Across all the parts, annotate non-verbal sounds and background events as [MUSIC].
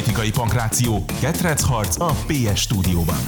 Politikai pankráció. Ketrecharc a PS stúdióban.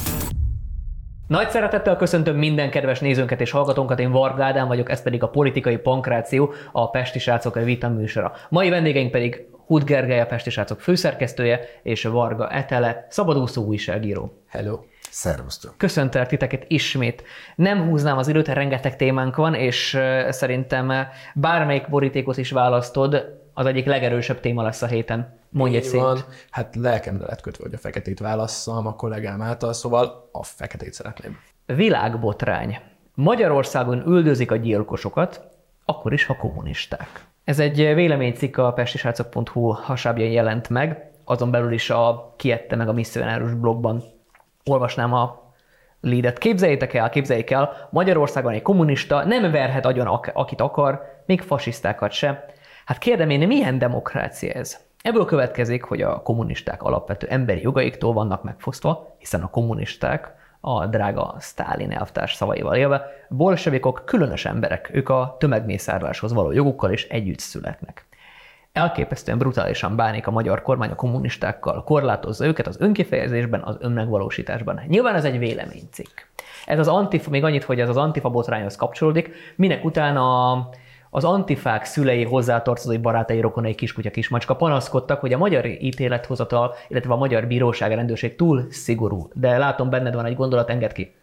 Nagy szeretettel köszöntöm minden kedves nézőnket és hallgatónkat, én Varga Ádám vagyok, ez pedig a Politikai Pankráció, a Pesti Srácok Vita műsora. Mai vendégeink pedig Hud Gergely, a Pesti Srácok főszerkesztője, és Varga Etele, szabadúszó újságíró. Hello. Szervusztok. Köszöntelek titeket ismét. Nem húznám az időt, rengeteg témánk van, és szerintem bármelyik borítékot is választod, az egyik legerősebb téma lesz a héten. Mondj egy van. Hát lelkemre lett kötve, hogy a feketét válasszam a kollégám által, szóval a feketét szeretném. Világbotrány. Magyarországon üldözik a gyilkosokat, akkor is, ha kommunisták. Ez egy véleménycikk a pestisrácok.hu hasábján jelent meg, azon belül is a kiette meg a misszionárus blogban olvasnám a leadet. Képzeljétek el, képzeljék el, Magyarországon egy kommunista nem verhet agyon akit akar, még fasisztákat se. Hát kérdem én, milyen demokrácia ez? Ebből következik, hogy a kommunisták alapvető emberi jogaiktól vannak megfosztva, hiszen a kommunisták, a drága Sztálin elvtárs szavaival élve, bolsevikok különös emberek, ők a tömegmészárláshoz való jogukkal is együtt születnek. Elképesztően brutálisan bánik a magyar kormány a kommunistákkal, korlátozza őket az önkifejezésben, az önmegvalósításban. Nyilván ez egy véleménycikk. Ez az antifa, még annyit, hogy ez az antifa botrányhoz kapcsolódik, minek utána a az antifák szülei hozzátartozói barátai rokonai kiskutya kismacska panaszkodtak, hogy a magyar ítélethozatal, illetve a magyar bíróság rendőrség túl szigorú. De látom, benned van egy gondolat, enged ki.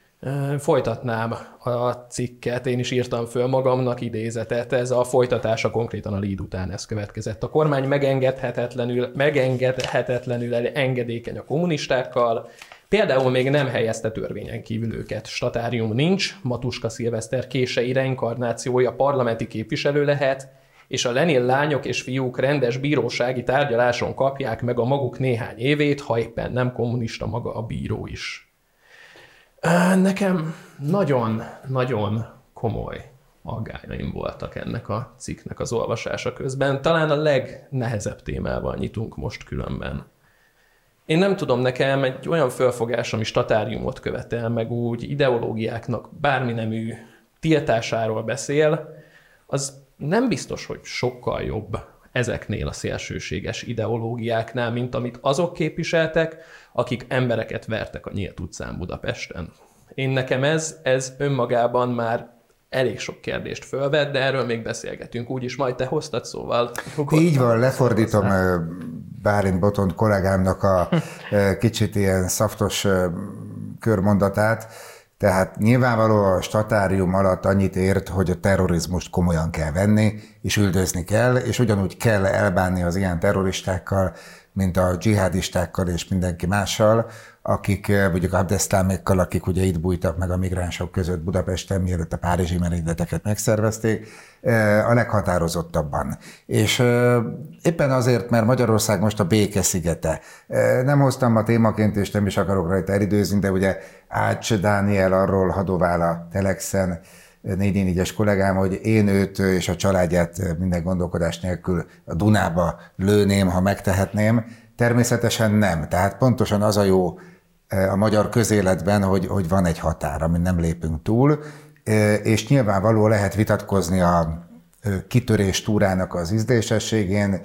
Folytatnám a cikket, én is írtam föl magamnak idézetet, ez a folytatása konkrétan a lead után ez következett. A kormány megengedhetetlenül, megengedhetetlenül engedékeny a kommunistákkal, Például még nem helyezte törvényen kívül őket. Statárium nincs, Matuska Szilveszter kései reinkarnációja parlamenti képviselő lehet, és a Lenin lányok és fiúk rendes bírósági tárgyaláson kapják meg a maguk néhány évét, ha éppen nem kommunista maga a bíró is. Nekem nagyon-nagyon komoly aggájaim voltak ennek a cikknek az olvasása közben. Talán a legnehezebb témával nyitunk most különben. Én nem tudom, nekem egy olyan fölfogás, ami statáriumot követel, meg úgy ideológiáknak bármi nemű tiltásáról beszél, az nem biztos, hogy sokkal jobb ezeknél a szélsőséges ideológiáknál, mint amit azok képviseltek, akik embereket vertek a nyílt utcán Budapesten. Én nekem ez, ez önmagában már elég sok kérdést fölvet, de erről még beszélgetünk. Úgyis majd te hoztad, szóval... Így van, lefordítom Bárint Botont kollégámnak a [LAUGHS] kicsit ilyen szaftos körmondatát, tehát nyilvánvaló a statárium alatt annyit ért, hogy a terrorizmust komolyan kell venni, és üldözni kell, és ugyanúgy kell elbánni az ilyen terroristákkal, mint a dzsihadistákkal és mindenki mással, akik eh, mondjuk abdesztámékkal, akik ugye itt bújtak meg a migránsok között Budapesten, mielőtt a párizsi merényleteket megszervezték, eh, a leghatározottabban. És eh, éppen azért, mert Magyarország most a béke szigete. Nem hoztam a témaként, és nem is akarok rajta elidőzni, de ugye Ács Dániel arról hadovál a Telexen, 4 kollégám, hogy én őt és a családját minden gondolkodás nélkül a Dunába lőném, ha megtehetném. Természetesen nem. Tehát pontosan az a jó a magyar közéletben, hogy, hogy van egy határ, amin nem lépünk túl, és nyilvánvaló lehet vitatkozni a kitörés túrának az ízdésességén,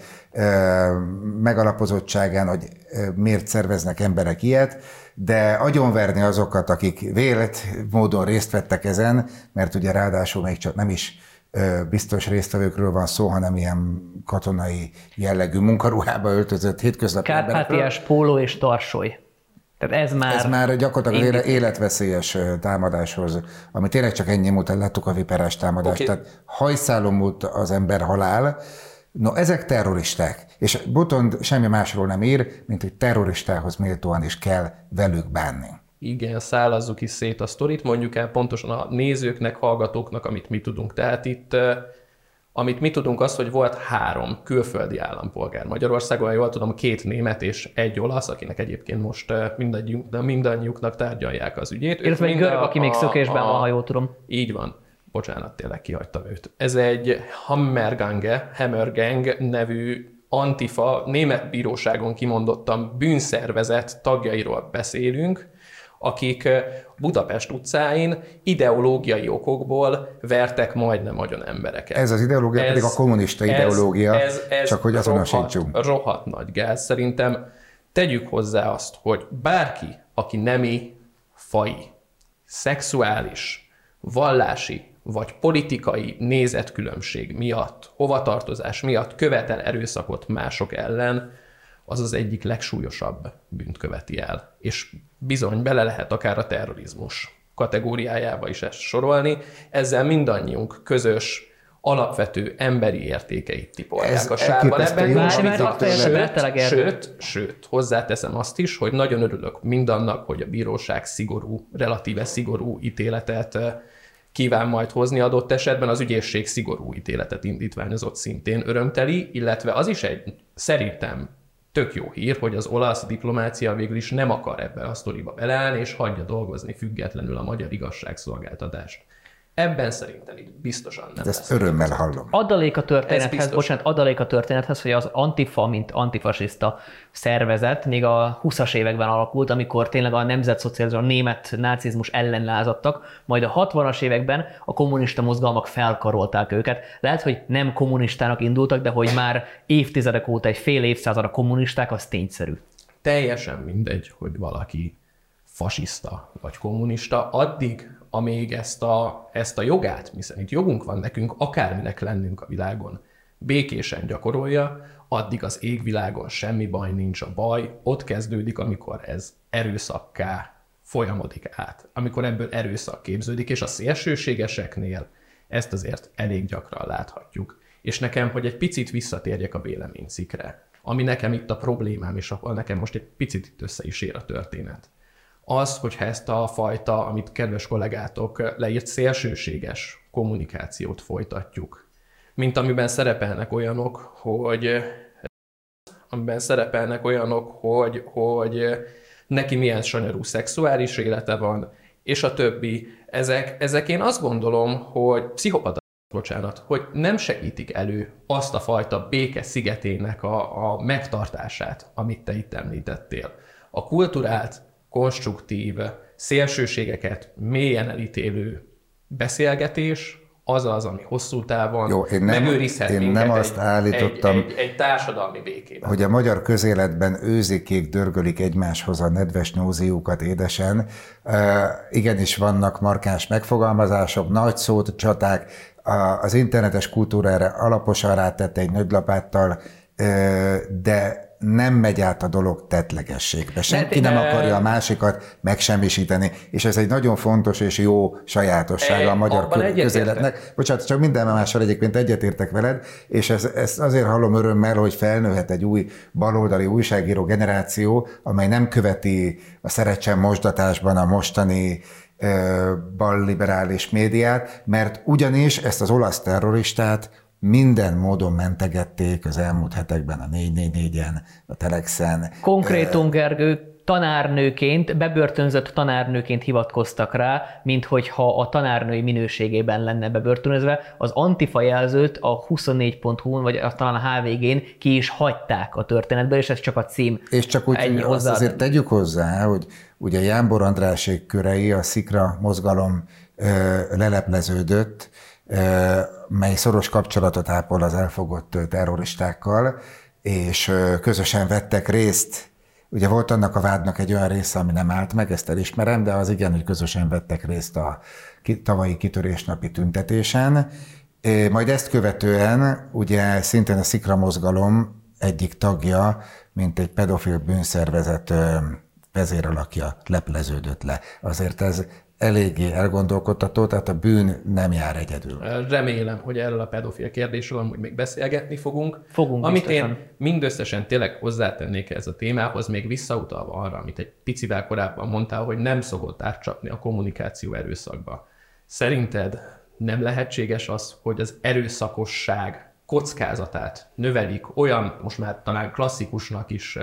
megalapozottságán, hogy miért szerveznek emberek ilyet, de agyonverni azokat, akik vélet módon részt vettek ezen, mert ugye ráadásul még csak nem is biztos résztvevőkről van szó, hanem ilyen katonai jellegű munkaruhába öltözött hétköznapi Kárpátiás póló és tarsoly. Tehát ez már... Ez már gyakorlatilag indít... életveszélyes támadáshoz, ami tényleg csak ennyi múlt, láttuk a viperás támadást, okay. tehát hajszálom múlt az ember halál, No, ezek terroristák, és Botond semmi másról nem ír, mint hogy terroristához méltóan is kell velük bánni. Igen, szállazzuk is szét a sztorit, mondjuk el pontosan a nézőknek, hallgatóknak, amit mi tudunk. Tehát itt amit mi tudunk az, hogy volt három külföldi állampolgár Magyarországon, jól tudom, két német és egy olasz, akinek egyébként most mindannyiuk, mindannyiuknak tárgyalják az ügyét. Illetve egy görög, aki még szökésben van, ha jól tudom. Így van. Bocsánat, tényleg kihagytam őt. Ez egy Hammergange, Hammergang nevű antifa, német bíróságon kimondottan bűnszervezet tagjairól beszélünk, akik Budapest utcáin ideológiai okokból vertek majdnem nagyon embereket. Ez az ideológia ez, pedig a kommunista ideológia, ez, ez, ez csak hogy azonosítsunk. Rohadt, rohadt nagy gáz. Szerintem Tegyük hozzá azt, hogy bárki, aki nemi, fai, szexuális, vallási vagy politikai nézetkülönbség miatt, hovatartozás miatt követel erőszakot mások ellen, az az egyik legsúlyosabb bűnt követi el. És bizony bele lehet akár a terrorizmus kategóriájába is ezt sorolni. Ezzel mindannyiunk közös alapvető emberi értékeit tipolják Ez a sárban. Ebben jó, nincs vita. sőt, sőt, sőt, hozzáteszem azt is, hogy nagyon örülök mindannak, hogy a bíróság szigorú, relatíve szigorú ítéletet kíván majd hozni adott esetben, az ügyészség szigorú ítéletet indítványozott szintén örömteli, illetve az is egy szerintem tök jó hír, hogy az olasz diplomácia végül is nem akar ebbe a sztoriba beleállni, és hagyja dolgozni függetlenül a magyar igazságszolgáltatást. Ebben szerintem itt biztosan nem Ezt lesz. örömmel hallom. Adalék a Ez történethez, bocsánat, adalék a történethez, hogy az Antifa, mint antifasiszta szervezet még a 20-as években alakult, amikor tényleg a nemzetszocializmus, a német nácizmus ellen lázadtak, majd a 60-as években a kommunista mozgalmak felkarolták őket. Lehet, hogy nem kommunistának indultak, de hogy már évtizedek óta, egy fél évszázad a kommunisták, az tényszerű. teljesen mindegy, hogy valaki fasiszta vagy kommunista, addig, amíg ezt a, ezt a jogát, hiszen itt jogunk van nekünk akárminek lennünk a világon, békésen gyakorolja, addig az égvilágon semmi baj nincs a baj, ott kezdődik, amikor ez erőszakká folyamodik át, amikor ebből erőszak képződik, és a szélsőségeseknél ezt azért elég gyakran láthatjuk. És nekem, hogy egy picit visszatérjek a véleménycikre, ami nekem itt a problémám, és ahol nekem most egy picit itt össze is ér a történet. Az, hogyha ezt a fajta, amit kedves kollégátok leírt, szélsőséges kommunikációt folytatjuk, mint amiben szerepelnek olyanok, hogy amiben szerepelnek olyanok, hogy, hogy neki milyen sanyarú szexuális élete van, és a többi. Ezek, ezek én azt gondolom, hogy pszichopata bocsánat, hogy nem segítik elő azt a fajta béke szigetének a, a megtartását, amit te itt említettél. A kulturált, konstruktív, szélsőségeket mélyen elítélő beszélgetés az az, ami hosszú távon Jó, én nem- megőrizhet én nem azt egy, állítottam- egy, egy, egy társadalmi békében. hogy a magyar közéletben őzikék dörgölik egymáshoz a nedves nóziukat édesen. Uh, igenis vannak markáns megfogalmazások, nagy szót, csaták, a- az internetes kultúrára alaposan rátette egy nöglapáttal, uh, de nem megy át a dolog tetlegességbe. Senki nem akarja a másikat megsemmisíteni, és ez egy nagyon fontos és jó sajátossága a magyar közéletnek. Bocsánat, csak minden mással egyébként egyetértek veled, és ez, ezt azért hallom örömmel, hogy felnőhet egy új baloldali újságíró generáció, amely nem követi a szerecsen mosdatásban a mostani balliberális médiát, mert ugyanis ezt az olasz terroristát minden módon mentegették az elmúlt hetekben a 444-en, a Telexen. Konkrétum, Gergő, tanárnőként, bebörtönzött tanárnőként hivatkoztak rá, mint hogyha a tanárnői minőségében lenne bebörtönözve. Az antifa jelzőt a 24.hu-n, vagy talán a HVG-n ki is hagyták a történetből, és ez csak a cím. És csak úgy Ennyi azt hozzá. azért tegyük hozzá, hogy ugye Jánbor Andrásék körei, a Szikra mozgalom ö, lelepleződött, mely szoros kapcsolatot ápol az elfogott terroristákkal, és közösen vettek részt Ugye volt annak a vádnak egy olyan része, ami nem állt meg, ezt elismerem, de az igen, hogy közösen vettek részt a tavalyi kitörésnapi tüntetésen. Majd ezt követően ugye szintén a Szikra mozgalom egyik tagja, mint egy pedofil bűnszervezet vezéralakja lepleződött le. Azért ez eléggé elgondolkodtató, tehát a bűn nem jár egyedül. Remélem, hogy erről a pedofil kérdésről amúgy még beszélgetni fogunk. Fogunk Amit biztosan. én mindösszesen tényleg hozzátennék ez a témához, még visszautalva arra, amit egy picivel korábban mondtál, hogy nem szokott átcsapni a kommunikáció erőszakba. Szerinted nem lehetséges az, hogy az erőszakosság kockázatát növelik olyan, most már talán klasszikusnak is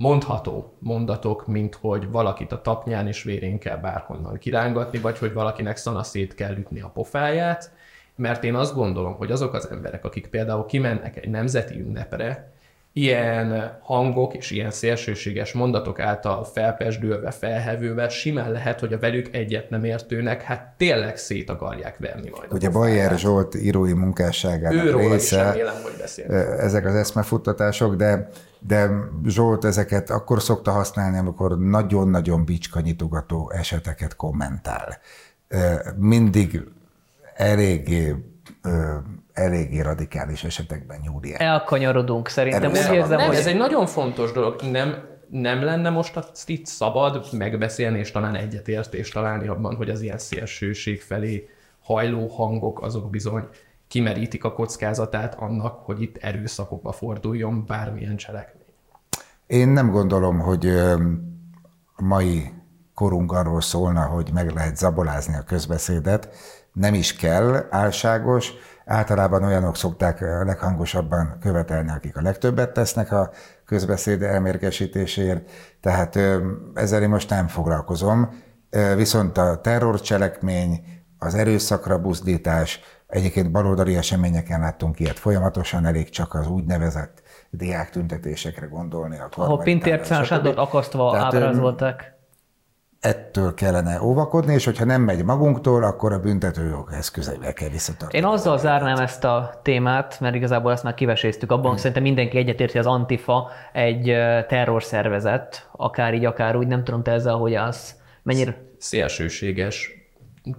mondható mondatok, mint hogy valakit a tapnyán és vérén kell bárhonnan kirángatni, vagy hogy valakinek szanaszét kell ütni a pofáját, mert én azt gondolom, hogy azok az emberek, akik például kimennek egy nemzeti ünnepre, ilyen hangok és ilyen szélsőséges mondatok által felpesdülve, felhevőve simán lehet, hogy a velük egyet nem értőnek, hát tényleg szét akarják verni majd. Ugye Bajer Zsolt írói munkásságának része, remélem, hogy beszél. ezek az eszmefuttatások, de, de Zsolt ezeket akkor szokta használni, amikor nagyon-nagyon bicskanyitogató eseteket kommentál. Mindig eléggé eléggé radikális esetekben nyúli el. Elkanyarodunk szerintem. Úgy érzem, nem, hogy ez egy nagyon fontos dolog. Nem, nem lenne most azt itt szabad megbeszélni, és talán egyetértést találni abban, hogy az ilyen szélsőség felé hajló hangok azok bizony kimerítik a kockázatát annak, hogy itt erőszakokba forduljon bármilyen cselekmény. Én nem gondolom, hogy ö, a mai korunk arról szólna, hogy meg lehet zabolázni a közbeszédet. Nem is kell, álságos. Általában olyanok szokták a leghangosabban követelni, akik a legtöbbet tesznek a közbeszéd elmérgesítéséért. Tehát ezzel én most nem foglalkozom. Viszont a terrorcselekmény, az erőszakra buzdítás, egyébként baloldali eseményeken láttunk ilyet folyamatosan, elég csak az úgynevezett diák tüntetésekre gondolni. A ahol Pintér stb. Sándort akasztva Tehát, ábrázolták. Ettől kellene óvakodni, és hogyha nem megy magunktól, akkor a büntetőjog eszközeivel kell visszatartani. Én azzal zárnám ezt a témát, mert igazából ezt már kiveséztük. Abban szerintem mindenki egyetérti, hogy az Antifa egy terrorszervezet, akár így, akár úgy. Nem tudom, te ezzel hogy állsz. Mennyire... Szélsőséges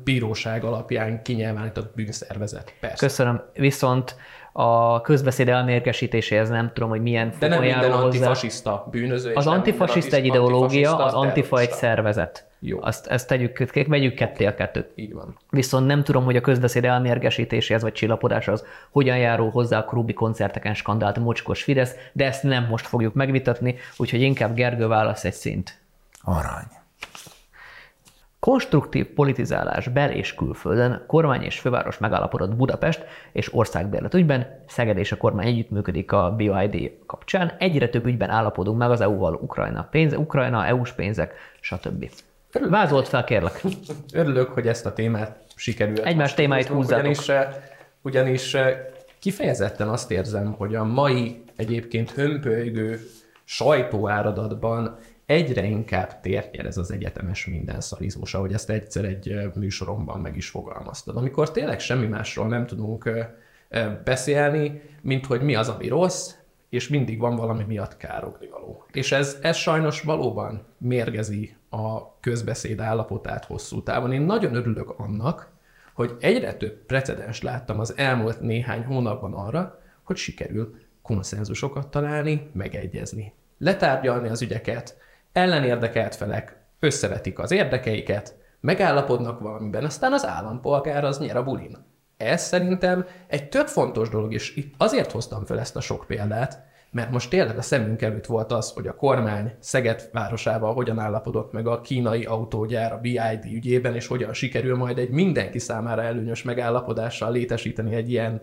bíróság alapján kinyilvánított bűnszervezet. Persze. Köszönöm. Viszont a közbeszéd elmérgesítéséhez nem tudom, hogy milyen De nem minden járul hozzá. antifasiszta bűnöző. Az antifasiszta egy ideológia, antifasiszta az antifa egy szervezet. Jó. Azt, ezt tegyük, vegyük ketté a kettőt. Így van. Viszont nem tudom, hogy a közbeszéd elmérgesítéséhez vagy csillapodáshoz hogyan járul hozzá a Krubi koncerteken skandált mocskos Fidesz, de ezt nem most fogjuk megvitatni, úgyhogy inkább Gergő válasz egy szint. Arany. Konstruktív politizálás bel- és külföldön, kormány és főváros megállapodott Budapest és országbérlet ügyben, Szeged és a kormány együttműködik a BioID kapcsán, egyre több ügyben állapodunk meg az EU-val, Ukrajna pénze, Ukrajna, EU-s pénzek, stb. Vázolt fel, kérlek. Örülök, hogy ezt a témát sikerült. Egymás témáit húzzátok. Ugyanis, eh, ugyanis eh, kifejezetten azt érzem, hogy a mai egyébként hömpölygő sajtóáradatban egyre inkább tért nyer ez az egyetemes minden szarizmus, ahogy ezt egyszer egy műsoromban meg is fogalmaztad. Amikor tényleg semmi másról nem tudunk beszélni, mint hogy mi az, ami rossz, és mindig van valami miatt károgni való. És ez, ez sajnos valóban mérgezi a közbeszéd állapotát hosszú távon. Én nagyon örülök annak, hogy egyre több precedens láttam az elmúlt néhány hónapban arra, hogy sikerül konszenzusokat találni, megegyezni. Letárgyalni az ügyeket, ellenérdekelt felek összevetik az érdekeiket, megállapodnak valamiben, aztán az állampolgár az nyer a bulin. Ez szerintem egy tök fontos dolog, és itt azért hoztam fel ezt a sok példát, mert most tényleg a szemünk előtt volt az, hogy a kormány Szeged városával hogyan állapodott meg a kínai autógyár a BID ügyében, és hogyan sikerül majd egy mindenki számára előnyös megállapodással létesíteni egy ilyen,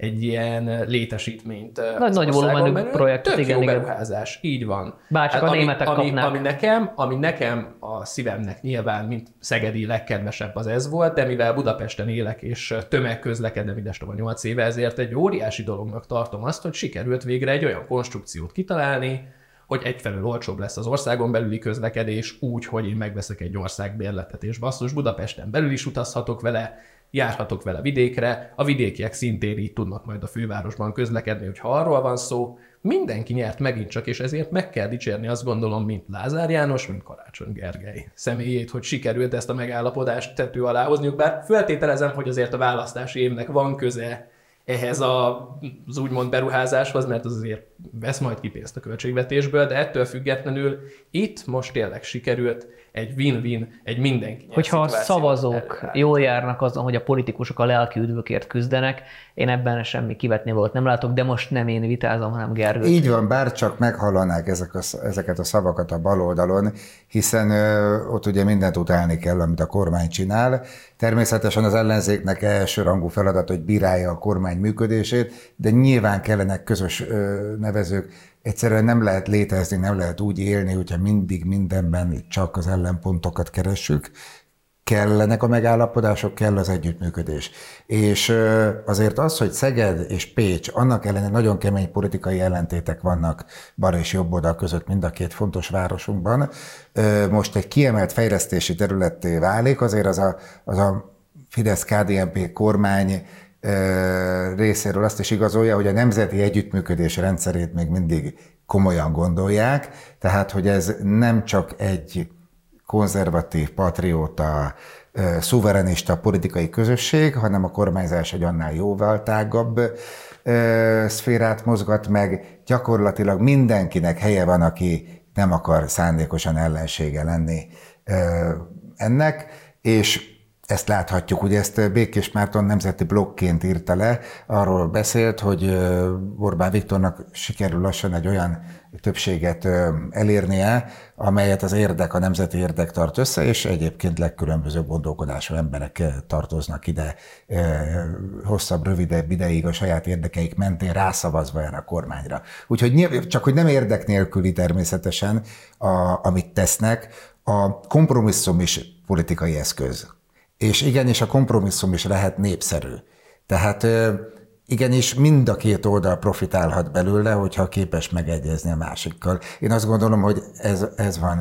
egy ilyen létesítményt. eh, Nagy- nagy volumenű belül. projektet, Tök igen, jó igen. beruházás, így van. Bárcsak a ami, németek ami, kapnák. ami nekem, ami nekem a szívemnek nyilván, mint szegedi legkedvesebb az ez volt, de mivel Budapesten élek és tömegközlekedem idestova 8 éve, ezért egy óriási dolognak tartom azt, hogy sikerült végre egy olyan konstrukciót kitalálni, hogy egyfelől olcsóbb lesz az országon belüli közlekedés úgy, hogy én megveszek egy országbérletet, és basszus, Budapesten belül is utazhatok vele, járhatok vele vidékre, a vidékiek szintén így tudnak majd a fővárosban közlekedni, hogyha arról van szó, mindenki nyert megint csak, és ezért meg kell dicsérni azt gondolom, mint Lázár János, mint Karácsony Gergely személyét, hogy sikerült ezt a megállapodást tető alá hozniuk, bár feltételezem, hogy azért a választási évnek van köze ehhez a, az úgymond beruházáshoz, mert az azért vesz majd ki pénzt a költségvetésből, de ettől függetlenül itt most tényleg sikerült egy win-win, egy mindenki Hogyha a szavazók előállítani. jól járnak azon, hogy a politikusok a lelki üdvökért küzdenek, én ebben semmi kivetni volt nem látok, de most nem én vitázom, hanem Gergő. Így van, bár csak meghallanák ezek a, ezeket a szavakat a baloldalon, hiszen ö, ott ugye mindent utálni kell, amit a kormány csinál. Természetesen az ellenzéknek első rangú feladat, hogy bírálja a kormány működését, de nyilván kellenek közös ö, nevezők. Egyszerűen nem lehet létezni, nem lehet úgy élni, hogyha mindig mindenben csak az ellenpontokat keressük. kellenek a megállapodások, kell az együttműködés. És azért az, hogy Szeged és Pécs, annak ellenére nagyon kemény politikai ellentétek vannak bal és jobb oldal között mind a két fontos városunkban, most egy kiemelt fejlesztési területté válik, azért az a, az a Fidesz-KDNP kormány részéről azt is igazolja, hogy a nemzeti együttműködés rendszerét még mindig komolyan gondolják, tehát hogy ez nem csak egy konzervatív, patrióta, szuverenista politikai közösség, hanem a kormányzás egy annál jóval tágabb szférát mozgat meg. Gyakorlatilag mindenkinek helye van, aki nem akar szándékosan ellensége lenni ennek, és ezt láthatjuk, ugye ezt Békés Márton nemzeti blokként írta le, arról beszélt, hogy Orbán Viktornak sikerül lassan egy olyan többséget elérnie, amelyet az érdek, a nemzeti érdek tart össze, és egyébként legkülönbözőbb gondolkodású emberek tartoznak ide hosszabb, rövidebb ideig a saját érdekeik mentén rászavazva erre a kormányra. Úgyhogy csak hogy nem érdek nélküli természetesen, a, amit tesznek, a kompromisszum is politikai eszköz és igenis a kompromisszum is lehet népszerű. Tehát igenis mind a két oldal profitálhat belőle, hogyha képes megegyezni a másikkal. Én azt gondolom, hogy ez, ez van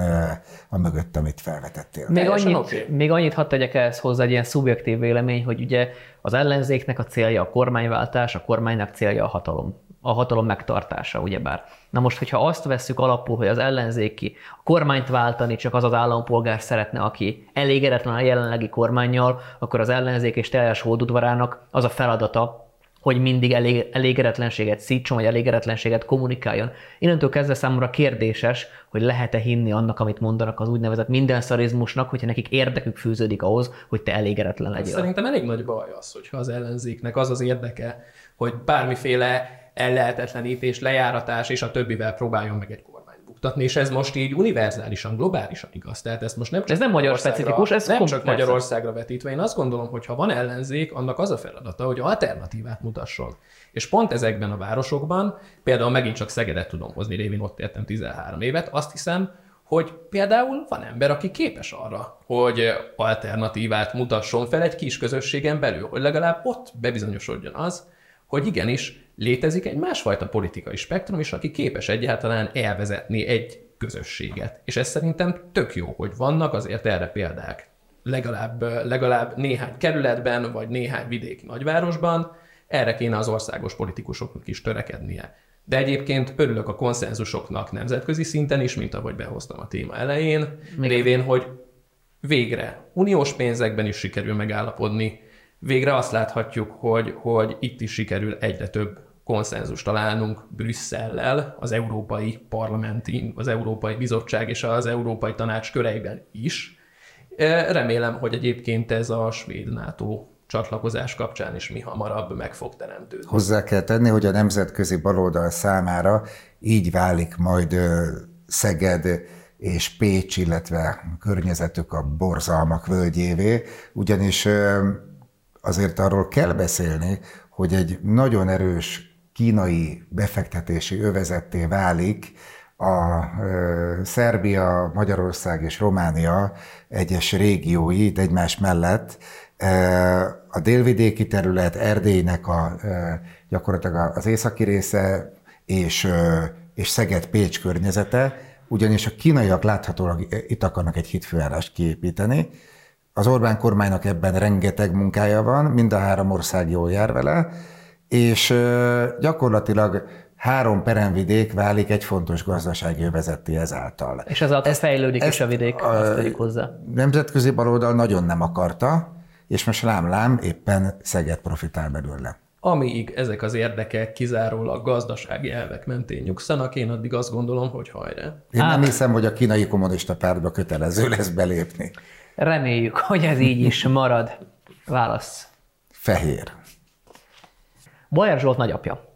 a mögött, amit felvetettél. Még annyit, okay. még annyit hadd tegyek ehhez hozzá egy ilyen szubjektív vélemény, hogy ugye az ellenzéknek a célja a kormányváltás, a kormánynak célja a hatalom a hatalom megtartása, ugyebár. Na most, hogyha azt vesszük alapul, hogy az ellenzéki a kormányt váltani csak az az állampolgár szeretne, aki elégedetlen a jelenlegi kormányjal, akkor az ellenzék és teljes hódudvarának az a feladata, hogy mindig elég, elégedetlenséget szítson, vagy elégedetlenséget kommunikáljon. Innentől kezdve számomra kérdéses, hogy lehet-e hinni annak, amit mondanak az úgynevezett minden szarizmusnak, hogyha nekik érdekük fűződik ahhoz, hogy te elégedetlen legyél. Szerintem elég nagy baj az, hogyha az ellenzéknek az az érdeke, hogy bármiféle ellehetetlenítés, lejáratás és a többivel próbáljon meg egy kormányt buktatni, és ez most így univerzálisan, globálisan igaz. Tehát ezt most nem csak ez nem magyar specifikus, ez nem csak Magyarországra vetítve. Én azt gondolom, hogy ha van ellenzék, annak az a feladata, hogy alternatívát mutasson. És pont ezekben a városokban, például megint csak Szegedet tudom hozni, révén ott értem 13 évet, azt hiszem, hogy például van ember, aki képes arra, hogy alternatívát mutasson fel egy kis közösségen belül, hogy legalább ott bebizonyosodjon az, hogy igenis létezik egy másfajta politikai spektrum is, aki képes egyáltalán elvezetni egy közösséget. És ez szerintem tök jó, hogy vannak azért erre példák. Legalább, legalább néhány kerületben, vagy néhány vidéki nagyvárosban, erre kéne az országos politikusoknak is törekednie. De egyébként örülök a konszenzusoknak nemzetközi szinten is, mint ahogy behoztam a téma elején, Még révén, hogy végre uniós pénzekben is sikerül megállapodni, végre azt láthatjuk, hogy, hogy itt is sikerül egyre több konszenzus találnunk Brüsszellel, az Európai Parlamenti, az Európai Bizottság és az Európai Tanács köreiben is. E, remélem, hogy egyébként ez a svéd NATO csatlakozás kapcsán is mi hamarabb meg fog teremtődni. Hozzá kell tenni, hogy a nemzetközi baloldal számára így válik majd Szeged és Pécs, illetve környezetük a borzalmak völgyévé, ugyanis azért arról kell beszélni, hogy egy nagyon erős kínai befektetési övezetté válik a Szerbia, Magyarország és Románia egyes régiói egymás mellett, a délvidéki terület, Erdélynek a, gyakorlatilag az északi része és, és Szeged-Pécs környezete, ugyanis a kínaiak láthatólag itt akarnak egy hitfőállást kiépíteni. Az Orbán kormánynak ebben rengeteg munkája van, mind a három ország jól jár vele, és gyakorlatilag három peremvidék válik egy fontos gazdasági övezetté ezáltal. És ezáltal ezt, fejlődik ezt, is a vidék, a, azt tegyük hozzá. Nemzetközi baloldal nagyon nem akarta, és most lám-lám éppen Szeged profitál belőle. Amíg ezek az érdekek kizárólag gazdasági elvek mentén nyugszanak, én addig azt gondolom, hogy hajrá. Én nem hiszem, hogy a kínai kommunista pártba kötelező lesz belépni. Reméljük, hogy ez így is marad. Válasz. Fehér. Bajer Zsolt nagyapja.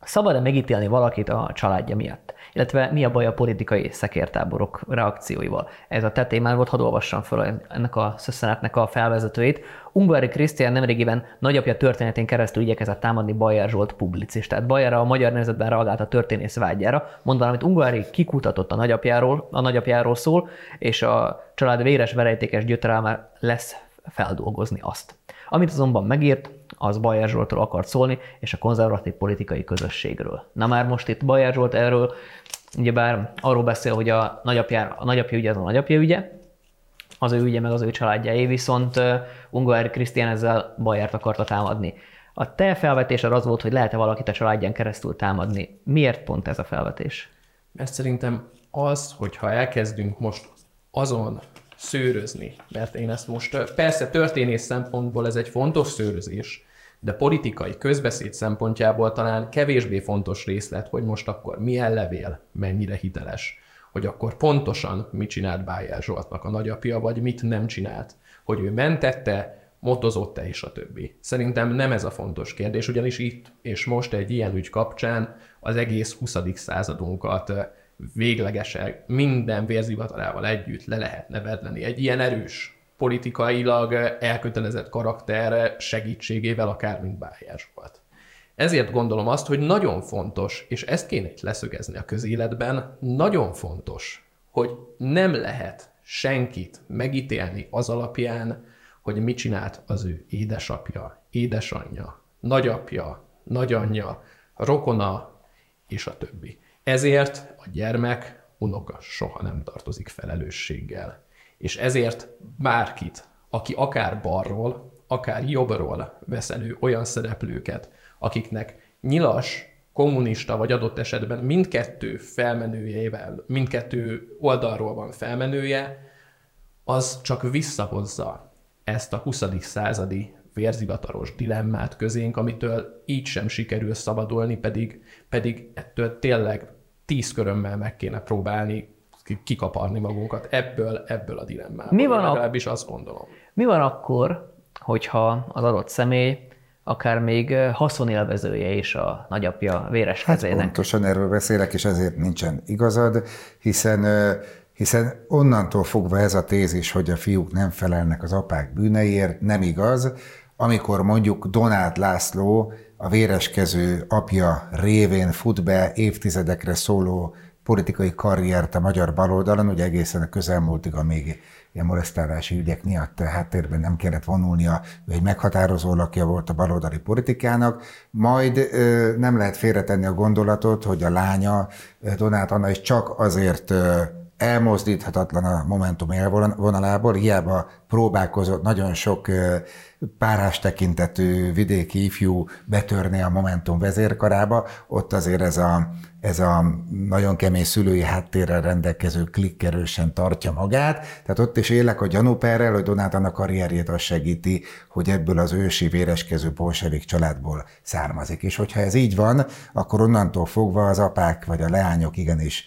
Szabad-e megítélni valakit a családja miatt? Illetve mi a baj a politikai szekértáborok reakcióival? Ez a te témán volt, hadd olvassam fel ennek a szösszenetnek a felvezetőit. Ungvári Krisztián nemrégiben nagyapja történetén keresztül igyekezett támadni Bajer Zsolt publicistát. Bajer a magyar nemzetben reagált a történész vágyára, mondva, amit Ungvári kikutatott a nagyapjáról, a nagyapjáról szól, és a család véres verejtékes gyötrelme lesz feldolgozni azt. Amit azonban megírt, az Bajer Zsoltról akart szólni, és a konzervatív politikai közösségről. Na már most itt Bajer Zsolt erről, ugyebár arról beszél, hogy a nagyapja, a nagyapja ügye az a nagyapja ügye, az ő ügye meg az ő családjáé, viszont Ungár Krisztián ezzel Bajert akarta támadni. A te felvetésed az volt, hogy lehet-e valakit a családján keresztül támadni. Miért pont ez a felvetés? Mert szerintem az, hogyha elkezdünk most azon szőrözni, mert én ezt most, persze történész szempontból ez egy fontos szőrözés, de politikai közbeszéd szempontjából talán kevésbé fontos részlet, hogy most akkor milyen levél, mennyire hiteles, hogy akkor pontosan mit csinált Bájár Zsoltnak a nagyapja, vagy mit nem csinált, hogy ő mentette, motozott-e és a többi. Szerintem nem ez a fontos kérdés, ugyanis itt és most egy ilyen ügy kapcsán az egész 20. századunkat véglegesen minden vérzivatarával együtt le lehetne vedleni. Egy ilyen erős politikailag elkötelezett karakter segítségével, akár mint Bájás volt. Ezért gondolom azt, hogy nagyon fontos, és ezt kéne leszögezni a közéletben, nagyon fontos, hogy nem lehet senkit megítélni az alapján, hogy mit csinált az ő édesapja, édesanyja, nagyapja, nagyanyja, rokona, és a többi. Ezért a gyermek, unoka soha nem tartozik felelősséggel. És ezért bárkit, aki akár balról, akár jobbról vesz elő olyan szereplőket, akiknek nyilas, kommunista, vagy adott esetben mindkettő felmenőjével, mindkettő oldalról van felmenője, az csak visszahozza ezt a 20. századi vérzivataros dilemmát közénk, amitől így sem sikerül szabadulni, pedig, pedig ettől tényleg tíz körömmel meg kéne próbálni kikaparni magunkat ebből, ebből a dilemmából. Mi van legalábbis azt gondolom. Mi van akkor, hogyha az adott személy akár még haszonélvezője is a nagyapja véres hát kezének? pontosan erről beszélek, és ezért nincsen igazad, hiszen hiszen onnantól fogva ez a tézis, hogy a fiúk nem felelnek az apák bűneiért, nem igaz, amikor mondjuk Donát László a véreskező apja révén fut be évtizedekre szóló politikai karriert a magyar baloldalon, ugye egészen a közelmúltig, amíg ilyen molesztálási ügyek miatt háttérben nem kellett vonulnia, ő egy meghatározó lakja volt a baloldali politikának, majd nem lehet félretenni a gondolatot, hogy a lánya Donát Anna is csak azért elmozdíthatatlan a Momentum élvonalából, hiába próbálkozott nagyon sok párás tekintetű vidéki ifjú betörni a Momentum vezérkarába, ott azért ez a, ez a nagyon kemény szülői háttérrel rendelkező klik erősen tartja magát, tehát ott is élek a gyanúperrel, hogy Donátának karrierjét az segíti, hogy ebből az ősi véreskező bolsevik családból származik. És hogyha ez így van, akkor onnantól fogva az apák vagy a leányok igenis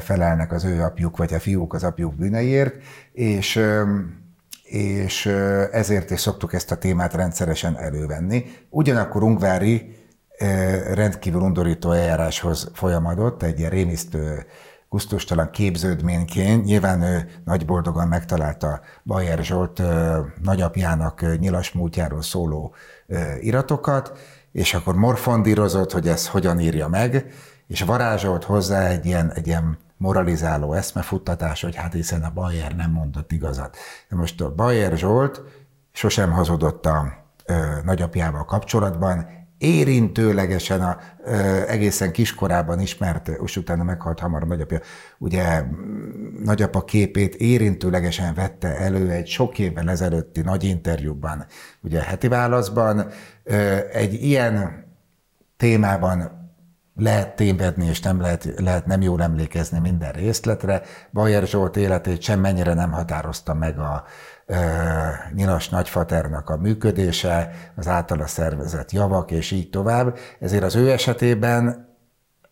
felelnek az ő apjuk, vagy a fiúk az apjuk bűneiért, és és ezért is szoktuk ezt a témát rendszeresen elővenni. Ugyanakkor Ungvári rendkívül undorító eljáráshoz folyamodott, egy ilyen rémisztő, gusztustalan képződményként. Nyilván ő nagy boldogan megtalálta Bajer Zsolt nagyapjának nyilas múltjáról szóló iratokat, és akkor morfondírozott, hogy ez hogyan írja meg, és varázsolt hozzá egy ilyen, egy ilyen moralizáló eszmefuttatás, hogy hát hiszen a Bayer nem mondott igazat. De most a Bayer Zsolt sosem hazudott a ö, nagyapjával kapcsolatban, érintőlegesen a, ö, egészen kiskorában ismert, és utána meghalt hamar a nagyapja, ugye nagyapa képét érintőlegesen vette elő egy sok évvel ezelőtti nagy interjúban, ugye heti válaszban, ö, egy ilyen témában lehet tévedni, és nem lehet, lehet nem jól emlékezni minden részletre. Bajer Zsolt életét sem mennyire nem határozta meg a e, nyilas nagyfaternak a működése, az általa szervezett javak, és így tovább. Ezért az ő esetében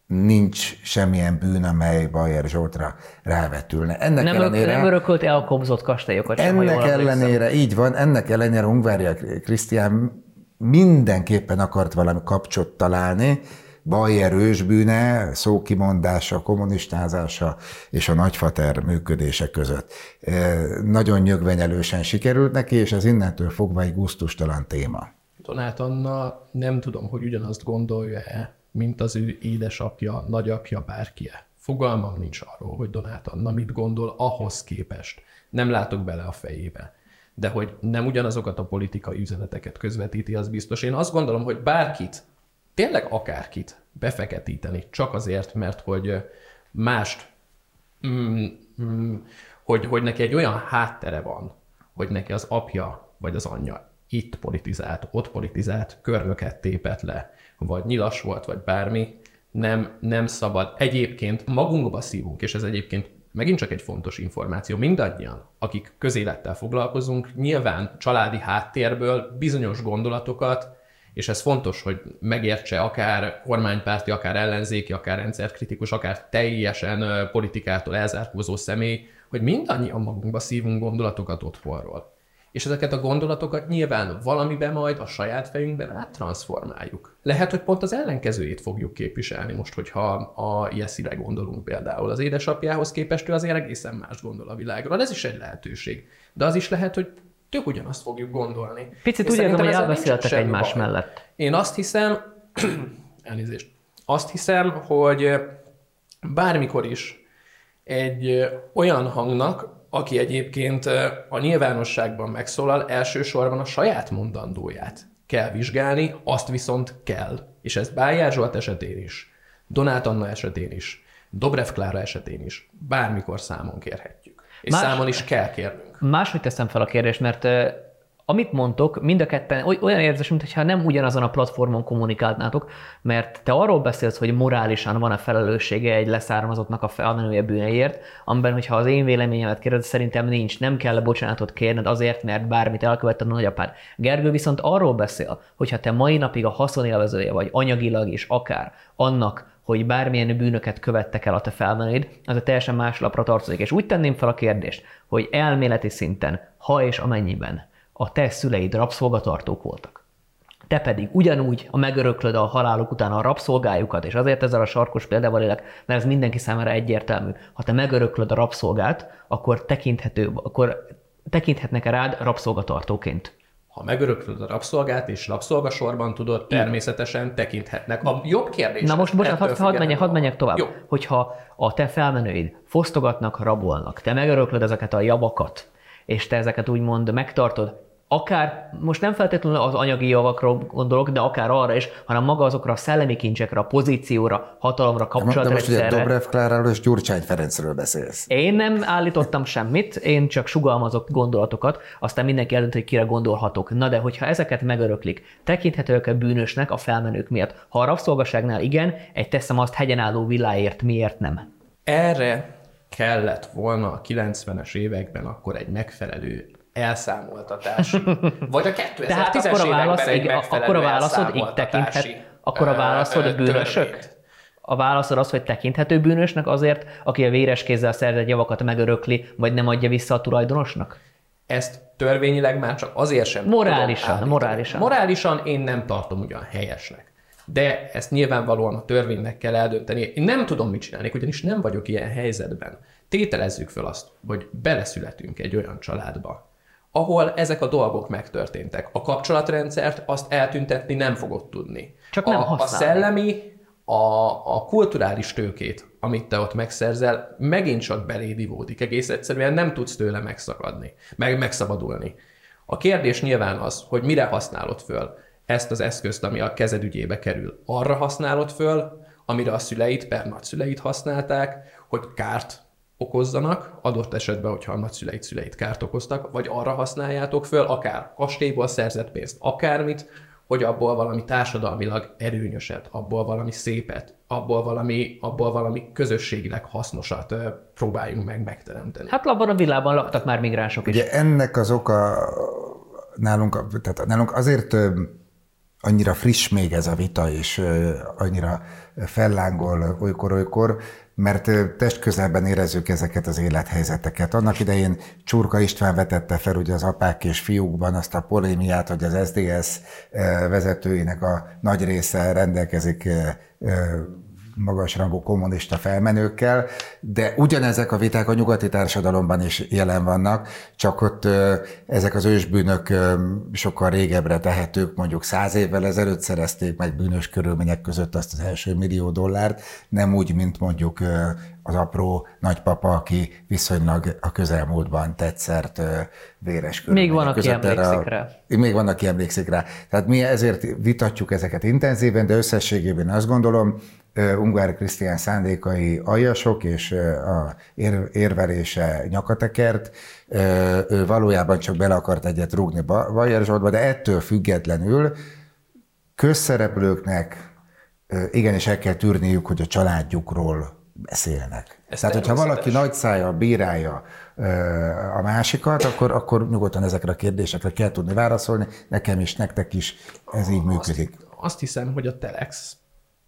nincs semmilyen bűn, amely Bajer Zsoltra rávetülne. Ennek nem, ellenére, nem örökölt elkobzott kastélyokat sem, Ennek ellenére, így van, ennek ellenére Ungvária Krisztián mindenképpen akart valami kapcsot találni, Bayer ősbűne, szókimondása, kommunistázása és a nagyfater működése között. Nagyon nyögvenyelősen sikerült neki, és ez innentől fogva egy gusztustalan téma. Donát Anna nem tudom, hogy ugyanazt gondolja-e, mint az ő édesapja, nagyapja, bárkie. Fogalmam nincs arról, hogy Donát Anna mit gondol ahhoz képest. Nem látok bele a fejébe. De hogy nem ugyanazokat a politikai üzeneteket közvetíti, az biztos. Én azt gondolom, hogy bárkit, tényleg akárkit befeketíteni, csak azért, mert hogy mást, mm, mm, hogy, hogy neki egy olyan háttere van, hogy neki az apja vagy az anyja itt politizált, ott politizált, körmöket tépett le, vagy nyilas volt, vagy bármi, nem, nem szabad. Egyébként magunkba szívunk, és ez egyébként megint csak egy fontos információ, mindannyian, akik közélettel foglalkozunk, nyilván családi háttérből bizonyos gondolatokat, és ez fontos, hogy megértse akár kormánypárti, akár ellenzéki, akár rendszerkritikus, akár teljesen politikától elzárkózó személy, hogy mindannyian magunkba szívunk gondolatokat otthonról és ezeket a gondolatokat nyilván valamiben majd a saját fejünkben áttranszformáljuk. Lehet, hogy pont az ellenkezőjét fogjuk képviselni most, hogyha a ilyeszire gondolunk például. Az édesapjához képest ő azért egészen más gondol a világról. Ez is egy lehetőség. De az is lehet, hogy tök ugyanazt fogjuk gondolni. Picit úgy érzem, hogy elbeszéltek egymás baj. mellett. Én azt hiszem, [CLEARS THROAT] elnézést, azt hiszem, hogy bármikor is egy olyan hangnak, aki egyébként a nyilvánosságban megszólal, elsősorban a saját mondandóját kell vizsgálni, azt viszont kell. És ez Bájár Zsolt esetén is, Donát Anna esetén is, Dobrev Klára esetén is, bármikor számon kérhetjük. És Más, számon is kell kérnünk. Máshogy teszem fel a kérdést, mert amit mondtok, mind a ketten olyan érzés, mintha nem ugyanazon a platformon kommunikálnátok, mert te arról beszélsz, hogy morálisan van a felelőssége egy leszármazottnak a felmenője bűneiért, amiben, hogyha az én véleményemet kérdez, szerintem nincs, nem kell bocsánatot kérned azért, mert bármit elkövetted a nagyapád. Gergő viszont arról beszél, hogyha te mai napig a haszonélvezője vagy anyagilag is akár annak, hogy bármilyen bűnöket követtek el a te felmenőid, az a teljesen más lapra tartozik. És úgy tenném fel a kérdést, hogy elméleti szinten, ha és amennyiben a te szüleid rabszolgatartók voltak. Te pedig ugyanúgy a megöröklöd a haláluk után a rabszolgájukat, és azért ezzel a sarkos példával élek, mert ez mindenki számára egyértelmű. Ha te megöröklöd a rabszolgát, akkor tekinthető, akkor tekinthetnek rád rabszolgatartóként. Ha megöröklöd a rabszolgát, és rabszolgasorban tudod, természetesen tekinthetnek. A jobb kérdés. Na most bocsánat, hadd had menjek, had menjek tovább. Jó. Hogyha a te felmenőid fosztogatnak, rabolnak, te megöröklöd ezeket a javakat, és te ezeket úgymond megtartod, akár, most nem feltétlenül az anyagi javakról gondolok, de akár arra is, hanem maga azokra a szellemi kincsekre, a pozícióra, hatalomra. De most ugye Dobrev Kláráról és Gyurcsány Ferencről beszélsz. Én nem állítottam semmit, én csak sugalmazok gondolatokat, aztán mindenki eldönt, hogy kire gondolhatok. Na de hogyha ezeket megöröklik, tekinthetőek a bűnösnek a felmenők miatt. Ha a rabszolgaságnál igen, egy teszem azt hegyen álló villáért, miért nem? Erre kellett volna a 90-es években akkor egy megfelelő elszámoltatás. Vagy a 2010-es Tehát akkor a válasz, egy akkor a válaszod így tekinthet, akkor a válaszod a bűnösök? A válaszod az, hogy tekinthető bűnösnek azért, aki a véres kézzel szerzett javakat megörökli, vagy nem adja vissza a tulajdonosnak? Ezt törvényileg már csak azért sem Morálisan, morálisan. Morálisan én nem tartom ugyan helyesnek. De ezt nyilvánvalóan a törvénynek kell eldönteni. Én nem tudom, mit csinálni, ugyanis nem vagyok ilyen helyzetben. Tételezzük föl azt, hogy beleszületünk egy olyan családba, ahol ezek a dolgok megtörténtek. A kapcsolatrendszert azt eltüntetni nem fogod tudni. Csak nem a, a szellemi, a, a kulturális tőkét, amit te ott megszerzel, megint csak beléd ivódik. Egész egyszerűen nem tudsz tőle megszakadni, meg megszabadulni. A kérdés nyilván az, hogy mire használod föl ezt az eszközt, ami a kezed ügyébe kerül. Arra használod föl, amire a szüleit, per nagyszüleit használták, hogy kárt okozzanak, adott esetben, hogyha a nagyszüleit szüleit kárt okoztak, vagy arra használjátok föl, akár kastélyból szerzett pénzt, akármit, hogy abból valami társadalmilag erőnyöset, abból valami szépet, abból valami, abból valami közösségileg hasznosat próbáljunk meg megteremteni. Hát abban a világban laktak már migránsok is. Ugye ennek az oka nálunk, tehát nálunk azért annyira friss még ez a vita, és annyira fellángol olykor-olykor, mert testközelben érezzük ezeket az élethelyzeteket. Annak idején Csurka István vetette fel ugye az apák és fiúkban azt a polémiát, hogy az SDS vezetőinek a nagy része rendelkezik magasrangú kommunista felmenőkkel, de ugyanezek a viták a nyugati társadalomban is jelen vannak, csak ott ezek az ősbűnök sokkal régebbre tehetők, mondjuk száz évvel ezelőtt szerezték meg bűnös körülmények között azt az első millió dollárt, nem úgy, mint mondjuk az apró nagypapa, aki viszonylag a közelmúltban tetszert véres Még van, aki emlékszik rá. Még van, aki emlékszik rá. Tehát mi ezért vitatjuk ezeket intenzíven, de összességében azt gondolom, Ungvár Krisztián szándékai aljasok, és a érvelése nyakatekert. Ő valójában csak bele akart egyet rúgni Bajer Zsoltba, de ettől függetlenül közszereplőknek igenis el kell tűrniük, hogy a családjukról beszélnek. Ez Tehát, hogyha valaki nagy szája bírálja a másikat, akkor, akkor nyugodtan ezekre a kérdésekre kell tudni válaszolni. Nekem is, nektek is ez így működik. Azt, azt hiszem, hogy a Telex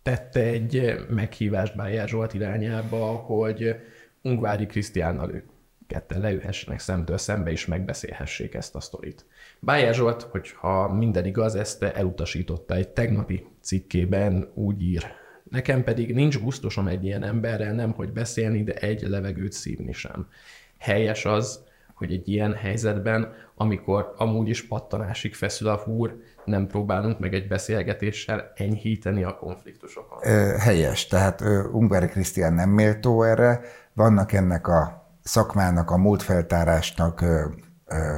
tette egy meghívást Bájár Zsolt irányába, hogy Ungvári Krisztiánnal ők ketten leülhessenek szemtől szembe, és megbeszélhessék ezt a sztorit. Bájár Zsolt, hogyha minden igaz, ezt elutasította egy tegnapi cikkében, úgy ír. Nekem pedig nincs gusztusom egy ilyen emberrel nem hogy beszélni, de egy levegőt szívni sem. Helyes az, hogy egy ilyen helyzetben, amikor amúgy is pattanásig feszül a húr, nem próbálunk meg egy beszélgetéssel enyhíteni a konfliktusokat. Helyes, tehát Ungvári Krisztián nem méltó erre, vannak ennek a szakmának, a múltfeltárásnak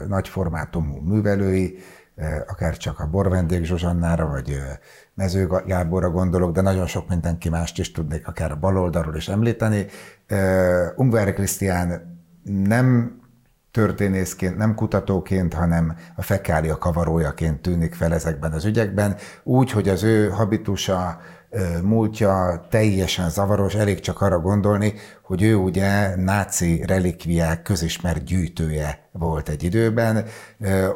nagy formátumú művelői, akár csak a Borvendék Zsuzsannára, vagy Mező Gáborra gondolok, de nagyon sok mindenki mást is tudnék akár a baloldalról is említeni. Ungvári Krisztián nem történészként, nem kutatóként, hanem a fekália kavarójaként tűnik fel ezekben az ügyekben, úgy, hogy az ő habitusa, múltja teljesen zavaros, elég csak arra gondolni, hogy ő ugye náci relikviák közismert gyűjtője volt egy időben,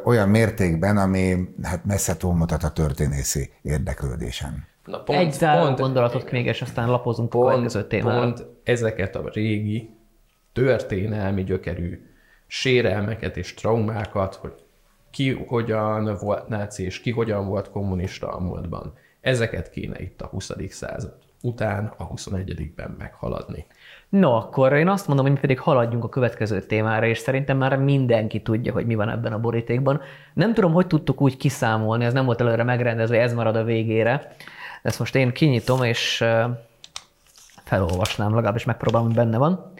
olyan mértékben, ami hát messze túlmutat a történészi érdeklődésen. Na pont, egy záró pont, gondolatot még, és aztán lapozunk pont, a következő témára. Pont ezeket a régi történelmi gyökerű sérelmeket és traumákat, hogy ki hogyan volt náci, és ki hogyan volt kommunista a múltban. Ezeket kéne itt a 20. század után a 21-ben meghaladni. No, akkor én azt mondom, hogy mi pedig haladjunk a következő témára, és szerintem már mindenki tudja, hogy mi van ebben a borítékban. Nem tudom, hogy tudtuk úgy kiszámolni, ez nem volt előre megrendezve, ez marad a végére. Ezt most én kinyitom, és felolvasnám, legalábbis megpróbálom, hogy benne van.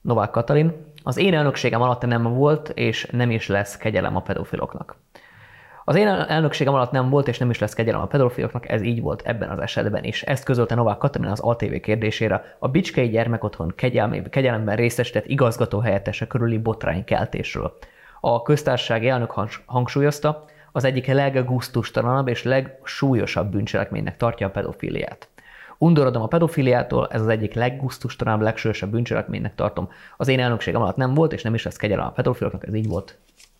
Novák Katalin, az én elnökségem alatt nem volt, és nem is lesz kegyelem a pedofiloknak. Az én elnökségem alatt nem volt, és nem is lesz kegyelem a pedofiloknak, ez így volt ebben az esetben is. Ezt közölte Novák Katalin az ATV kérdésére a Bicskei Gyermekotthon kegyelmi, kegyelemben részesített igazgató helyettese körüli botránykeltésről. A köztársasági elnök hangsúlyozta, az egyik leggusztustalanabb és legsúlyosabb bűncselekménynek tartja a pedofiliát. Undorodom a pedofiliától, ez az egyik leggusztustalanabb, legsősebb bűncselekménynek tartom. Az én elnökségem alatt nem volt, és nem is lesz kegyelem a pedofiloknak, ez így volt.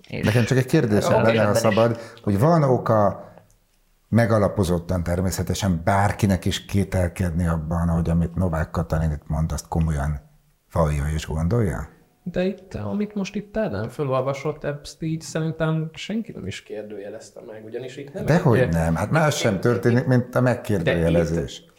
És Nekem csak egy kérdésem lenne, a szabad, hogy van oka megalapozottan természetesen bárkinek is kételkedni abban, hogy amit Novák Katalin itt mond, azt komolyan vallja és gondolja? De itt, amit most itt Ádám fölolvasott, ezt így szerintem senki nem is kérdőjelezte meg, ugyanis itt nem... Dehogy egy... nem, hát más sem történik, mint a megkérdőjelezés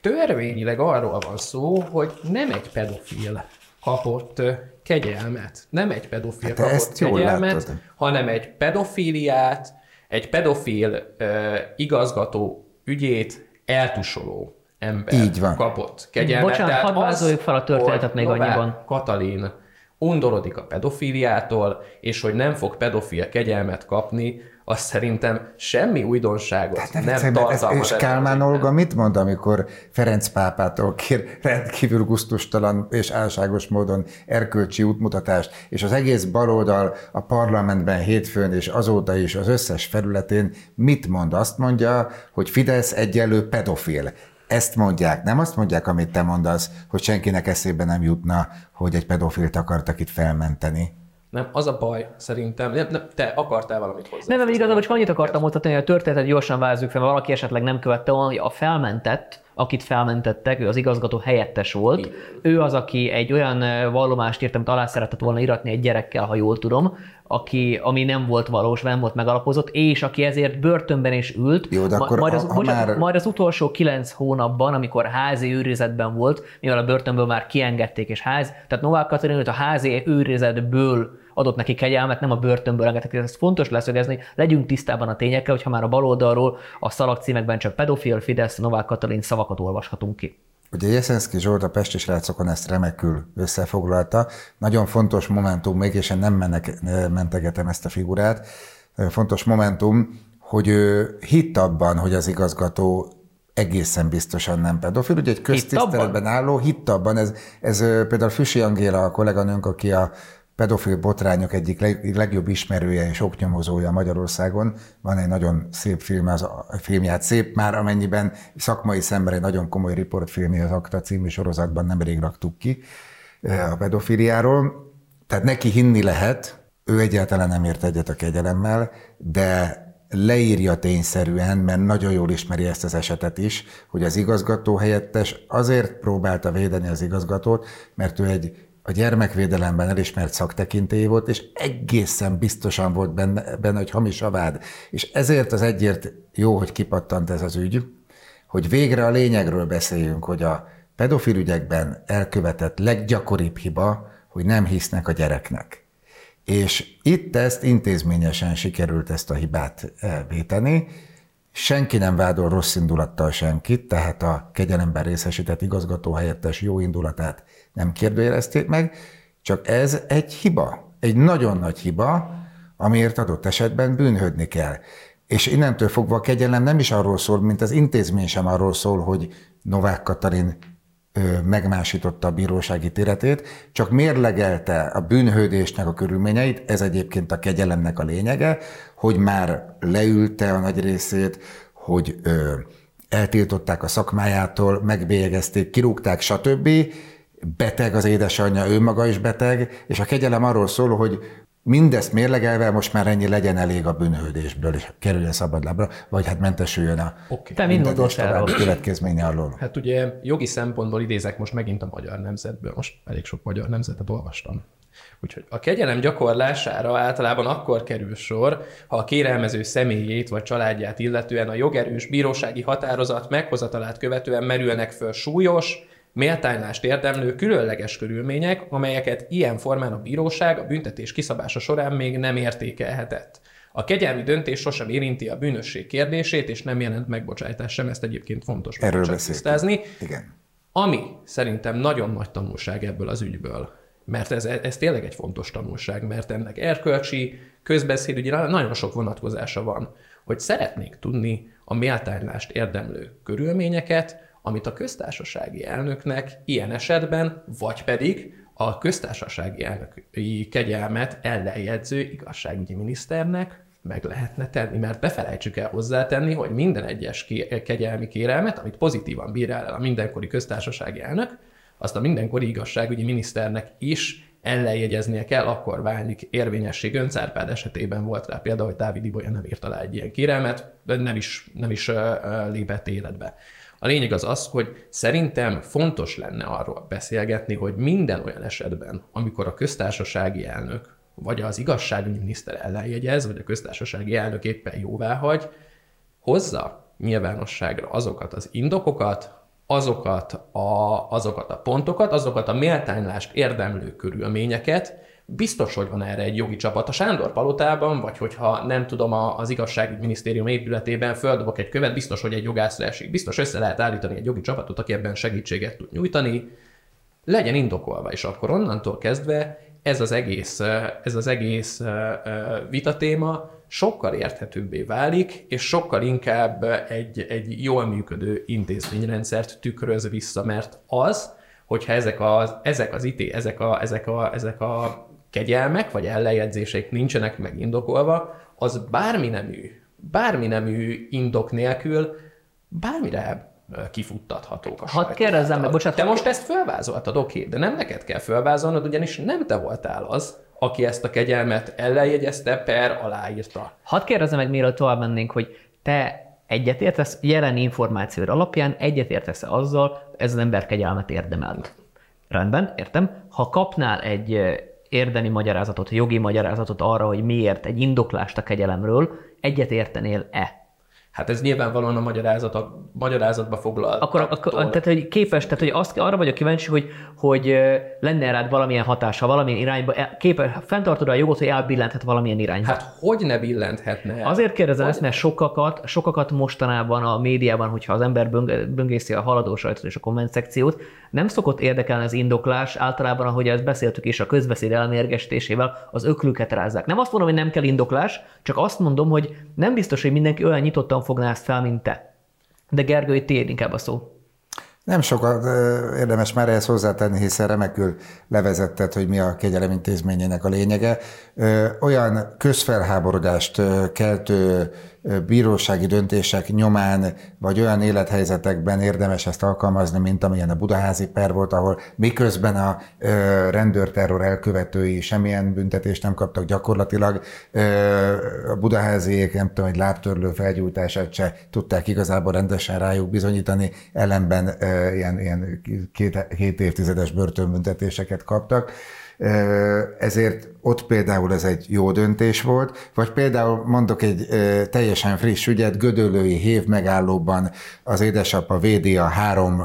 törvényileg arról van szó, hogy nem egy pedofil kapott kegyelmet. Nem egy pedofil hát kapott kegyelmet, hanem egy pedofíliát, egy pedofil uh, igazgató ügyét eltusoló ember Így van. kapott kegyelmet. Bocsánat, hadd vázoljuk fel a történetet még annyiban. Katalin undorodik a pedofiliától, és hogy nem fog pedofil kegyelmet kapni, az szerintem semmi újdonságot Tehát nem tartalmaz. És Kálmán Olga mit mond, amikor Ferenc pápától kér rendkívül gusztustalan és álságos módon erkölcsi útmutatást, és az egész baloldal a parlamentben hétfőn és azóta is az összes felületén mit mond? Azt mondja, hogy Fidesz egyelő pedofil. Ezt mondják, nem azt mondják, amit te mondasz, hogy senkinek eszébe nem jutna, hogy egy pedofilt akartak itt felmenteni. Nem, az a baj, szerintem. Nem, nem, te akartál valamit hozzá. Nem, nem, igazából csak annyit akartam mondani, hogy a történetet gyorsan vázzuk fel, mert valaki esetleg nem követte volna, hogy a felmentett akit felmentettek, ő az igazgató helyettes volt. Ő az, aki egy olyan vallomást írt, amit alá szeretett volna iratni egy gyerekkel, ha jól tudom, aki, ami nem volt valós, nem volt megalapozott, és aki ezért börtönben is ült. Jó, de akkor majd, az, ha- ha bocsánat, már- majd az utolsó kilenc hónapban, amikor házi őrizetben volt, mivel a börtönből már kiengedték és ház, tehát Novák Katalin a házi őrizetből adott neki kegyelmet, nem a börtönből engedtek. Ez fontos leszögezni, legyünk tisztában a tényekkel, hogyha már a baloldalról a szalagcímekben csak pedofil, Fidesz, Novák Katalin szavakat olvashatunk ki. Ugye Jeszenszki Zsolt a Pesti srácokon ezt remekül összefoglalta. Nagyon fontos momentum, még és én nem menek, mentegetem ezt a figurát, fontos momentum, hogy ő hitt abban, hogy az igazgató egészen biztosan nem pedofil. Ugye egy köztiszteletben álló, hitt abban, ez, ez például Füsi Angéla, a kolléganőnk, aki a pedofil botrányok egyik leg, legjobb ismerője és oknyomozója Magyarországon. Van egy nagyon szép film, az a filmját szép már, amennyiben szakmai szemben egy nagyon komoly riportfilmje az Akta című sorozatban nemrég raktuk ki a pedofiliáról. Tehát neki hinni lehet, ő egyáltalán nem ért egyet a kegyelemmel, de leírja tényszerűen, mert nagyon jól ismeri ezt az esetet is, hogy az igazgató helyettes azért próbálta védeni az igazgatót, mert ő egy a gyermekvédelemben elismert szaktekintély volt, és egészen biztosan volt benne, benne, hogy hamis a vád. És ezért az egyért jó, hogy kipattant ez az ügy, hogy végre a lényegről beszéljünk, hogy a pedofil ügyekben elkövetett leggyakoribb hiba, hogy nem hisznek a gyereknek. És itt ezt intézményesen sikerült ezt a hibát elvéteni. Senki nem vádol rossz indulattal senkit, tehát a kegyelemben részesített igazgató helyettes jó indulatát nem kérdőjelezték meg, csak ez egy hiba, egy nagyon nagy hiba, amiért adott esetben bűnhődni kell. És innentől fogva a kegyelem nem is arról szól, mint az intézmény sem arról szól, hogy Novák Katalin megmásította a bírósági téretét, csak mérlegelte a bűnhődésnek a körülményeit, ez egyébként a kegyelemnek a lényege, hogy már leülte a nagy részét, hogy ö, eltiltották a szakmájától, megbélyegezték, kirúgták, stb. Beteg az édesanyja, ő maga is beteg, és a kegyelem arról szól, hogy mindezt mérlegelve most már ennyi legyen elég a bűnhődésből, és kerüljön szabadlábra, vagy hát mentesüljön a. Te további következménye alól. Hát ugye jogi szempontból idézek most megint a magyar nemzetből, most elég sok magyar nemzetet olvastam. Úgyhogy a kegyelem gyakorlására általában akkor kerül sor, ha a kérelmező személyét vagy családját illetően a jogerős bírósági határozat meghozatalát követően merülnek föl súlyos, méltánylást érdemlő különleges körülmények, amelyeket ilyen formán a bíróság a büntetés kiszabása során még nem értékelhetett. A kegyelmi döntés sosem érinti a bűnösség kérdését, és nem jelent megbocsájtás sem, ezt egyébként fontos Erről csak tisztázni. Igen. Ami szerintem nagyon nagy tanulság ebből az ügyből, mert ez, ez tényleg egy fontos tanulság, mert ennek erkölcsi, közbeszédügyi, nagyon sok vonatkozása van, hogy szeretnék tudni a méltánylást érdemlő körülményeket, amit a köztársasági elnöknek ilyen esetben, vagy pedig a köztársasági elnöki kegyelmet ellenjegyző igazságügyi miniszternek meg lehetne tenni, mert befelejtsük el hozzátenni, hogy minden egyes kegyelmi kérelmet, amit pozitívan bírál el a mindenkori köztársasági elnök, azt a mindenkori igazságügyi miniszternek is ellenjegyeznie kell, akkor válik érvényesség. Öncárpád esetében volt rá például, hogy Dávid Ibolya nem írta alá egy ilyen kérelmet, de nem is, nem is uh, lépett életbe. A lényeg az az, hogy szerintem fontos lenne arról beszélgetni, hogy minden olyan esetben, amikor a köztársasági elnök vagy az igazságügyi miniszter ellenjegyez, vagy a köztársasági elnök éppen jóvá hagy, hozza nyilvánosságra azokat az indokokat, azokat a, azokat a pontokat, azokat a méltánylást érdemlő körülményeket, biztos, hogy van erre egy jogi csapat a Sándor palotában, vagy hogyha nem tudom, az igazságügyminisztérium épületében földobok egy követ, biztos, hogy egy jogászra esik. Biztos össze lehet állítani egy jogi csapatot, aki ebben segítséget tud nyújtani, legyen indokolva, és akkor onnantól kezdve ez az egész, ez az egész vitatéma sokkal érthetőbbé válik, és sokkal inkább egy, egy jól működő intézményrendszert tükröz vissza, mert az, hogyha ezek az, ezek az ité, ezek a, ezek a, ezek a kegyelmek, vagy ellenjegyzések nincsenek megindokolva, az bármi nemű, bármi nemű indok nélkül bármire kifuttathatók a Hadd kérdezzem meg, bocsánat, Te most ezt felvázoltad, oké, de nem neked kell felvázolnod, ugyanis nem te voltál az, aki ezt a kegyelmet ellenjegyezte, per aláírta. Hadd kérdezzem meg, mielőtt tovább mennénk, hogy te Egyetértesz jelen információ alapján, egyetértesz azzal, ez az ember kegyelmet érdemelt. Rendben, értem. Ha kapnál egy érdemi magyarázatot, jogi magyarázatot arra, hogy miért egy indoklást a kegyelemről, egyet értenél-e? Hát ez nyilvánvalóan a magyarázat, a magyarázatba foglal. Akkor, akkor tehát, hogy képes, tehát, hogy azt, arra vagyok kíváncsi, hogy, hogy lenne rád valamilyen hatása, valamilyen irányba, képes, fenntartod a jogot, hogy elbillenthet valamilyen irányba. Hát hogy ne billenthetne Azért kérdezem hogy... ezt, mert sokakat, sokakat mostanában a médiában, hogyha az ember böngészi a haladó sajtot és a komment szekciót, nem szokott érdekelni az indoklás, általában, ahogy ezt beszéltük is, a közbeszéd elmérgesítésével az öklüket rázzák. Nem azt mondom, hogy nem kell indoklás, csak azt mondom, hogy nem biztos, hogy mindenki olyan nyitottan fogná ezt fel, mint te. De Gergő, itt inkább a szó. Nem sokat érdemes már ehhez hozzátenni, hiszen remekül levezetted, hogy mi a kegyelem intézményének a lényege. Olyan közfelháborodást keltő bírósági döntések nyomán, vagy olyan élethelyzetekben érdemes ezt alkalmazni, mint amilyen a budaházi per volt, ahol miközben a rendőrterror elkövetői semmilyen büntetést nem kaptak gyakorlatilag, a budaháziék nem tudom, hogy lábtörlő felgyújtását se tudták igazából rendesen rájuk bizonyítani, ellenben ilyen, ilyen két, két évtizedes börtönbüntetéseket kaptak ezért ott például ez egy jó döntés volt, vagy például mondok egy teljesen friss ügyet, Gödöllői hév megállóban az édesapa védi a három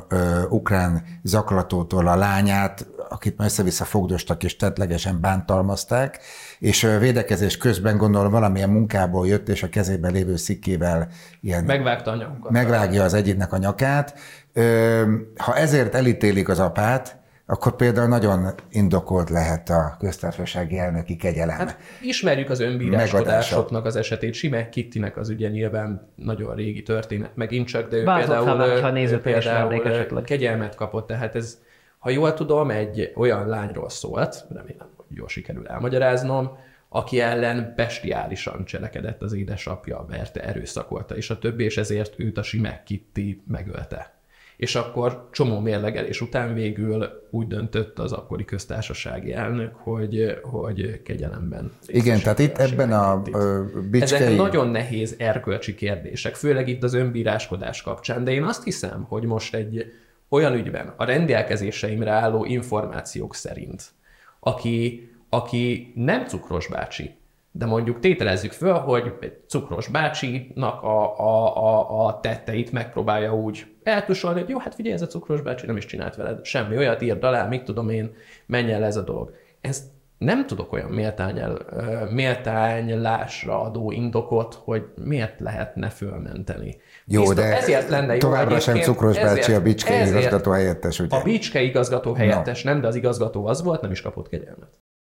ukrán zaklatótól a lányát, akit már össze-vissza fogdostak és tetlegesen bántalmazták, és védekezés közben gondolom valamilyen munkából jött, és a kezében lévő szikkével ilyen... Megvágta a nyakunkat. Megvágja az egyiknek a nyakát. Ha ezért elítélik az apát, akkor például nagyon indokolt lehet a köztársasági elnöki kegyelem. Hát ismerjük az önbíráskodásoknak az esetét. Sime Kittinek az ugye nyilván nagyon régi történet, megint csak, de ő Bázol például, ha néző például kegyelmet kapott, tehát ez, ha jól tudom, egy olyan lányról szólt, remélem, hogy jól sikerül elmagyaráznom, aki ellen bestiálisan cselekedett az édesapja, verte, erőszakolta, és a többi, és ezért őt a Sime Kitti megölte és akkor csomó mérlegelés után végül úgy döntött az akkori köztársasági elnök, hogy, hogy kegyelemben. Igen, tehát itt ebben a bicskei... Ezek nagyon nehéz erkölcsi kérdések, főleg itt az önbíráskodás kapcsán, de én azt hiszem, hogy most egy olyan ügyben a rendelkezéseimre álló információk szerint, aki, aki nem cukros bácsi, de mondjuk tételezzük föl, hogy egy cukros bácsinak a, a, a, a tetteit megpróbálja úgy eltusolni, hogy jó, hát figyelj, ez a cukros bácsi nem is csinált veled semmi olyat, írd alá, mit tudom én, menj el ez a dolog. Ez nem tudok olyan méltány, méltánylásra adó indokot, hogy miért lehetne fölmenteni. Jó, Biztos, de ezért lenne továbbra sem Cukros bácsi a Bicske igazgató helyettes, ugye? A Bicske igazgató helyettes no. nem, de az igazgató az volt, nem is kapott kegyelmet.